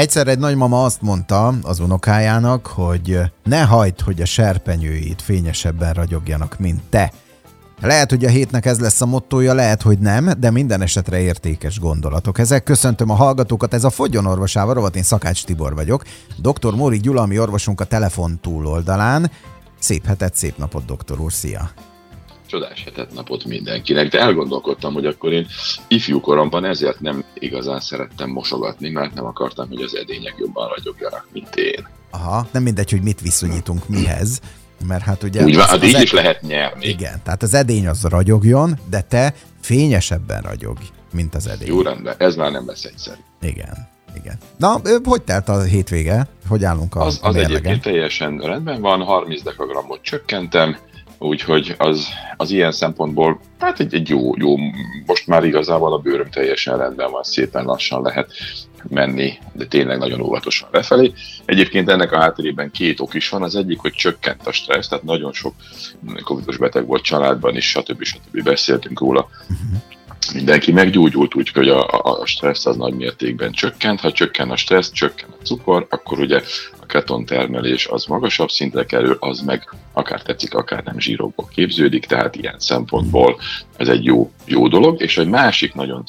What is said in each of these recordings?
Egyszer egy nagymama azt mondta az unokájának, hogy ne hagyd, hogy a serpenyőit fényesebben ragyogjanak, mint te. Lehet, hogy a hétnek ez lesz a mottója, lehet, hogy nem, de minden esetre értékes gondolatok. Ezek köszöntöm a hallgatókat, ez a Fogyon orvosával, rovat én Szakács Tibor vagyok. Dr. Móri Gyula, ami orvosunk a telefon túloldalán. Szép hetet, szép napot, doktor úr, szia! Csodás hetet napot mindenkinek, de elgondolkodtam, hogy akkor én ifjú koromban ezért nem igazán szerettem mosogatni, mert nem akartam, hogy az edények jobban ragyogjanak, mint én. Aha, nem mindegy, hogy mit viszonyítunk mihez, mert hát ugye... Úgy van, az, hát így az is lehet nyerni. Igen, tehát az edény az ragyogjon, de te fényesebben ragyogj, mint az edény. Jó rendben, ez már nem lesz egyszerű. Igen. Igen. Na, hogy telt a hétvége? Hogy állunk a Az, az egyébként teljesen rendben van, 30 dekagramot csökkentem, úgyhogy az, az ilyen szempontból, hát egy, egy jó, jó, most már igazából a bőröm teljesen rendben van, szépen lassan lehet menni, de tényleg nagyon óvatosan lefelé. Egyébként ennek a hátterében két ok is van. Az egyik, hogy csökkent a stressz, tehát nagyon sok covidos beteg volt családban is, stb. stb. beszéltünk róla. Mindenki meggyógyult, úgyhogy a, a stressz az nagy mértékben csökkent. Ha csökken a stressz, csökken a cukor, akkor ugye a keton termelés az magasabb szintre kerül, az meg akár tetszik, akár nem zsírokból képződik, tehát ilyen szempontból ez egy jó, jó dolog. És egy másik nagyon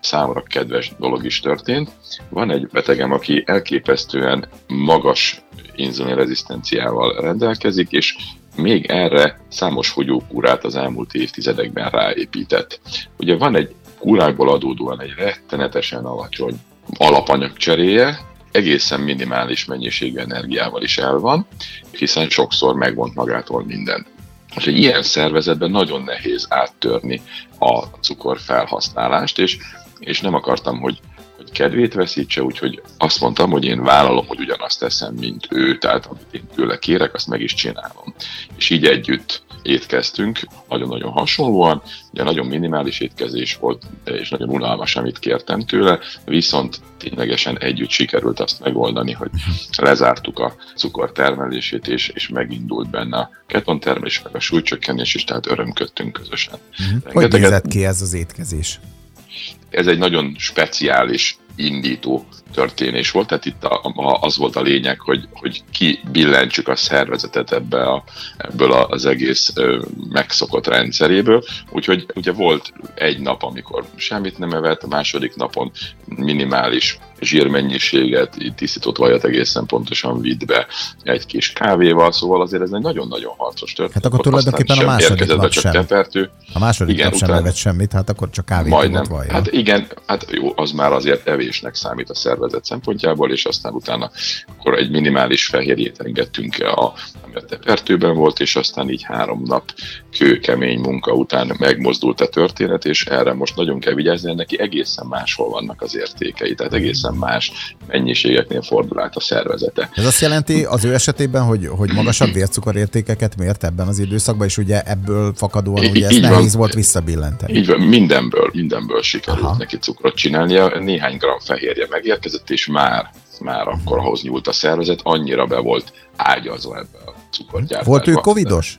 számomra kedves dolog is történt. Van egy betegem, aki elképesztően magas inzulinrezisztenciával rendelkezik, és még erre számos fogyókúrát az elmúlt évtizedekben ráépített. Ugye van egy kúrákból adódóan egy rettenetesen alacsony alapanyagcseréje, egészen minimális mennyiségű energiával is el van, hiszen sokszor megvont magától minden. És egy ilyen szervezetben nagyon nehéz áttörni a cukor felhasználást, és, és nem akartam, hogy hogy kedvét veszítse, úgyhogy azt mondtam, hogy én vállalom, hogy ugyanazt teszem, mint ő, tehát amit én tőle kérek, azt meg is csinálom. És így együtt étkeztünk, nagyon-nagyon hasonlóan, ugye nagyon minimális étkezés volt, és nagyon unalmas, amit kértem tőle, viszont ténylegesen együtt sikerült azt megoldani, hogy lezártuk a cukor termelését, és, és megindult benne a ketontermelés, meg a súlycsökkenés is, tehát örömködtünk közösen. Uh-huh. Hogy nézett ki ez az étkezés? ez egy nagyon speciális indító történés volt, tehát itt a, a, az volt a lényeg, hogy, hogy ki billentsük a szervezetet ebbe a, ebből az egész ö, megszokott rendszeréből. Úgyhogy ugye volt egy nap, amikor semmit nem evett, a második napon minimális zsírmennyiséget, tisztított vajat egészen pontosan vitt be egy kis kávéval, szóval azért ez egy nagyon-nagyon harcos történet. Hát akkor tulajdonképpen a második nap sem. Tepertő. A második igen, nap sem evett semmit, hát akkor csak kávét Majdnem. Vaja. Hát igen, hát jó, az már azért evésnek számít a szervezet szempontjából, és aztán utána akkor egy minimális fehérjét engedtünk, a, ami a tepertőben volt, és aztán így három nap kőkemény munka után megmozdult a történet, és erre most nagyon kell vigyázni, neki egészen máshol vannak az értékei, tehát egészen más mennyiségeknél fordul át a szervezete. Ez azt jelenti az ő esetében, hogy, hogy magasabb vércukorértékeket mért ebben az időszakban, és ugye ebből fakadóan ugye ez nehéz van, volt visszabillenteni. Így van, mindenből, mindenből sikerült Aha. neki cukrot csinálnia, néhány gram fehérje megérkezett, és már már akkor ahhoz nyúlt a szervezet, annyira be volt ágyazva ebbe a cukorgyártásba. Volt ő covidos?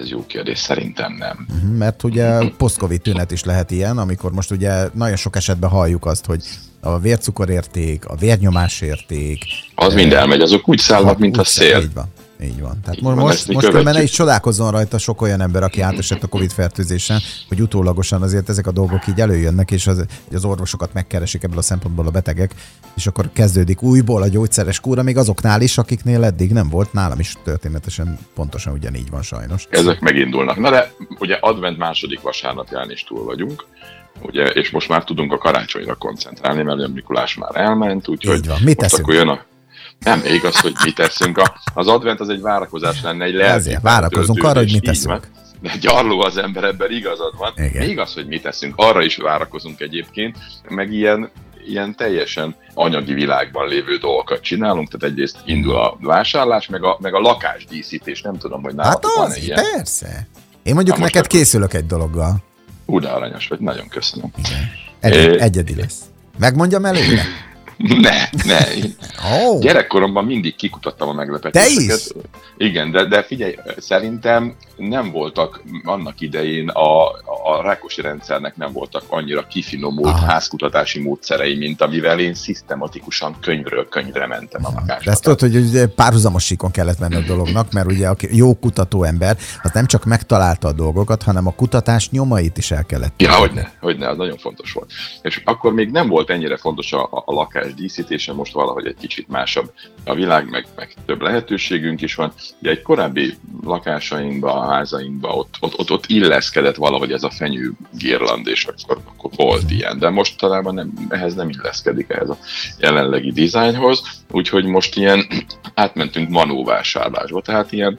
Ez jó kérdés, szerintem nem. Mhm, mert ugye post-covid tünet is lehet ilyen, amikor most ugye nagyon sok esetben halljuk azt, hogy a vércukorérték, a vérnyomásérték. Az mind elmegy, azok úgy szállnak, mint a szél. Így van. Így van. Tehát így most, van, most, most különben ne is csodálkozzon rajta sok olyan ember, aki átesett a Covid fertőzésen, hogy utólagosan azért ezek a dolgok így előjönnek, és az, az orvosokat megkeresik ebből a szempontból a betegek, és akkor kezdődik újból a gyógyszeres kúra, még azoknál is, akiknél eddig nem volt, nálam is történetesen pontosan ugyanígy van sajnos. Ezek megindulnak. Na de ugye advent második vasárnapján is túl vagyunk, ugye, és most már tudunk a karácsonyra koncentrálni, mert a Mikulás már elment, úgyhogy Így van. Mit most akkor jön a nem igaz, hogy mit teszünk. A, az advent az egy várakozás lenne, egy lelki. Ezért várakozunk arra, hogy mit teszünk. De gyarló az ember, ebben igazad van. Igen. Igaz, hogy mit teszünk, arra is várakozunk egyébként, meg ilyen ilyen teljesen anyagi világban lévő dolgokat csinálunk, tehát egyrészt indul a vásárlás, meg a, meg a lakásdíszítés, nem tudom, hogy nálatok hát az, van ilyen. persze. Én mondjuk Na neked készülök egy dologgal. Ú, de aranyos vagy, nagyon köszönöm. Igen. Egy, é, egyedi lesz. Megmondjam előre? Ne, ne. Oh. Gyerekkoromban mindig kikutattam a meglepetéseket. Te is? Igen, de, de figyelj, szerintem nem voltak annak idején a, a rákosi rendszernek nem voltak annyira kifinomult Aha. házkutatási módszerei, mint amivel én szisztematikusan könyvről könyvre mentem a lakásba. De ezt tudod, hogy ugye párhuzamos síkon kellett menni a dolognak, mert ugye a jó kutató ember, az nem csak megtalálta a dolgokat, hanem a kutatás nyomait is el kellett. Ja, hogy ne, hogy ne, az nagyon fontos volt. És akkor még nem volt ennyire fontos a, a, a lakás díszítése, most valahogy egy kicsit másabb a világ, meg, meg több lehetőségünk is van. Ugye egy korábbi lakásainkba, a házainkba ott, ott, ott, ott illeszkedett valahogy ez a fenyő girland, és akkor, akkor volt ilyen, de most talán nem, ehhez nem illeszkedik ehhez a jelenlegi dizájnhoz, úgyhogy most ilyen átmentünk manóvásárlásba, tehát ilyen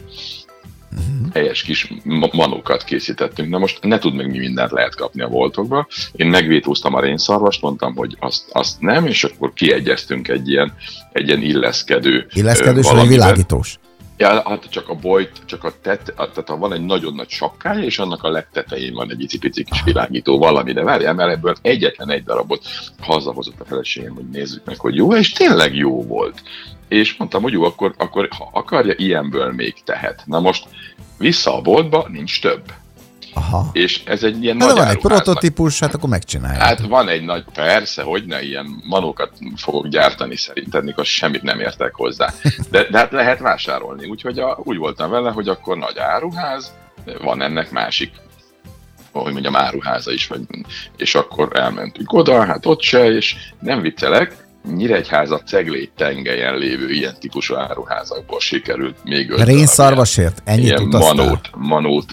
helyes kis ma- manókat készítettünk. Na most ne tud meg mi mindent lehet kapni a voltokba. Én megvétóztam a rénszarvast, mondtam, hogy azt, azt nem, és akkor kiegyeztünk egy ilyen, egy ilyen illeszkedő. Illeszkedős vagy világítós? Ja, hát csak a bojt, csak a tet, a, tehát van egy nagyon nagy sapkája, és annak a legtetején van egy icipici kis világító valami, de várjál, mert ebből egyetlen egy darabot hazahozott a feleségem, hogy nézzük meg, hogy jó, és tényleg jó volt. És mondtam, hogy jó, akkor, akkor ha akarja, ilyenből még tehet. Na most vissza a boltba, nincs több. Aha. És ez egy ilyen de nagy van egy prototípus, hát akkor megcsinálják. Hát van egy nagy, persze, hogy ne ilyen manókat fogok gyártani szerintem, mikor semmit nem értek hozzá. De, de hát lehet vásárolni, úgyhogy a, úgy voltam vele, hogy akkor nagy áruház, van ennek másik hogy mondjam, áruháza is, vagy, és akkor elmentünk oda, hát ott se, és nem viccelek, Nyíregyháza ceglét tengelyen lévő ilyen típusú áruházakból sikerült még öt Rénszarvasért? Ennyit ilyen manót, manót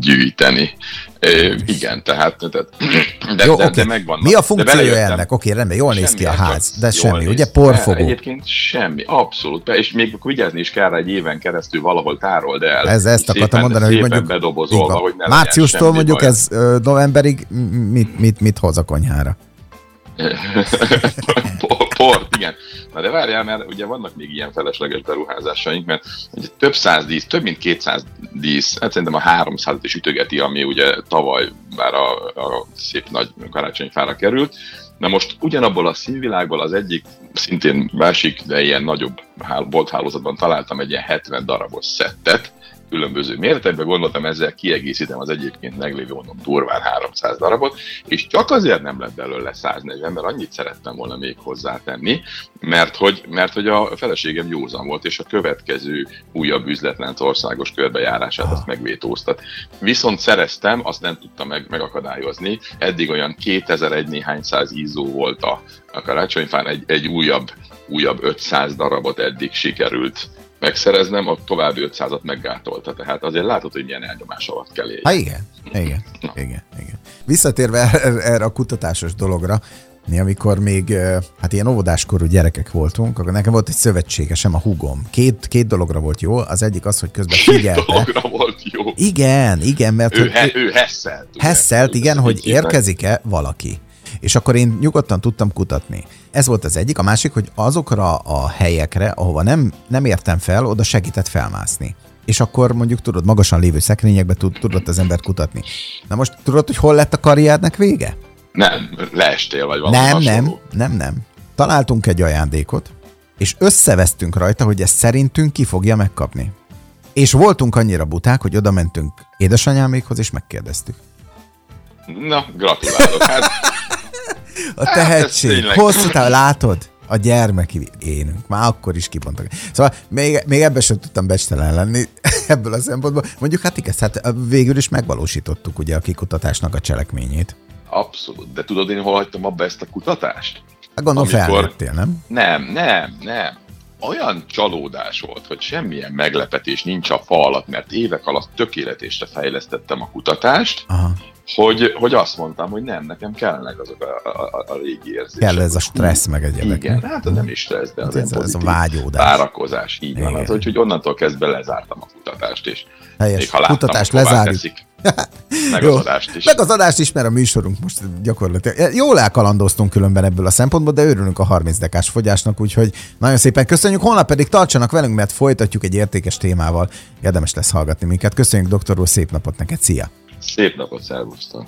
gyűjteni. É, igen, tehát, tehát de, Jó, de, oké. de megvan. Mi a funkciója ennek? Oké, rendben, jól néz Semmi, ki a hát ház, de jól semmi, néz ugye porfogó. Egyébként semmi, abszolút. És még akkor vigyázni is kell rá egy éven keresztül valahol tárold el. Ez, ezt Szépen- akartam mondani, hogy mondjuk bedobozolva, hogy ne márciustól mondjuk baj. ez novemberig mit, mit, mit hoz a konyhára? Port, igen. Na de várjál, mert ugye vannak még ilyen felesleges beruházásaink, mert ugye több száz dísz, több mint 200 dísz, hát szerintem a 300 is ütögeti, ami ugye tavaly már a, a szép nagy karácsonyfára került. Na most ugyanabból a színvilágból az egyik, szintén másik, de ilyen nagyobb hál- bolthálózatban találtam egy ilyen 70 darabos szettet, különböző méretekben, gondoltam ezzel kiegészítem az egyébként meglévő mondom durván 300 darabot, és csak azért nem lett belőle 140, mert annyit szerettem volna még hozzátenni, mert hogy, mert hogy a feleségem józan volt, és a következő újabb üzletlánc országos körbejárását azt megvétóztat. Viszont szereztem, azt nem tudtam meg, megakadályozni, eddig olyan 2001 néhány száz ízó volt a, a karácsonyfán, egy, egy újabb, újabb 500 darabot eddig sikerült megszereznem, a további 500-at meggátolta. Tehát azért látod, hogy milyen elnyomás alatt kell élni. Ha igen, igen, igen, igen. Visszatérve erre, erre a kutatásos dologra, mi amikor még hát ilyen óvodáskorú gyerekek voltunk, akkor nekem volt egy szövetségesem, a hugom. Két, két dologra volt jó, az egyik az, hogy közben figyelte. Dologra volt jó. Igen, igen, mert Ő, hogy he, ő heszelt. ugye? Hesszelt, igen, hogy érkezik-e valaki. És akkor én nyugodtan tudtam kutatni. Ez volt az egyik. A másik, hogy azokra a helyekre, ahova nem, nem értem fel, oda segített felmászni. És akkor mondjuk tudod, magasan lévő szekrényekbe tud, tudott az ember kutatni. Na most tudod, hogy hol lett a karriernek vége? Nem, leestél, vagy valami Nem, nem, hasonló. nem, nem. Találtunk egy ajándékot, és összevesztünk rajta, hogy ezt szerintünk ki fogja megkapni. És voltunk annyira buták, hogy oda mentünk édesanyámékhoz, és megkérdeztük. Na, gratulálok. Hát, A Hát, tehetség. tényleg. Hosszú távon, látod? A gyermeki énünk. Már akkor is kibontak. Szóval még, még ebben sem tudtam becstelen lenni ebből a szempontból. Mondjuk hát igaz, hát végül is megvalósítottuk ugye a kikutatásnak a cselekményét. abszolút. De tudod, én hol hagytam abba ezt a kutatást? Hát gondolom Amikor- felnőttél, nem? Nem, nem, nem. Olyan csalódás volt, hogy semmilyen meglepetés nincs a fa alatt, mert évek alatt tökéletésre fejlesztettem a kutatást, Aha. Hogy, hogy azt mondtam, hogy nem, nekem kellenek azok a, a, a, a régi érzések. Kell ez a stressz meg egyebek. Igen, hát az nem is stressz, de az Hát ez, ilyen ez a vágyódás. várakozás. Így van, Igen. az, hogy, hogy onnantól kezdve lezártam a kutatást, és Helyes. még ha láttam, Kutatást lezárjuk. teszik, meg Jó. az adást is. Meg az adást is, mert a műsorunk most gyakorlatilag. Jól elkalandoztunk különben ebből a szempontból, de örülünk a 30 dekás fogyásnak, úgyhogy nagyon szépen köszönjük. Holnap pedig tartsanak velünk, mert folytatjuk egy értékes témával. Érdemes lesz hallgatni minket. Köszönjük, doktor úr, szép napot neked, szia! Szép napot, szervusztok!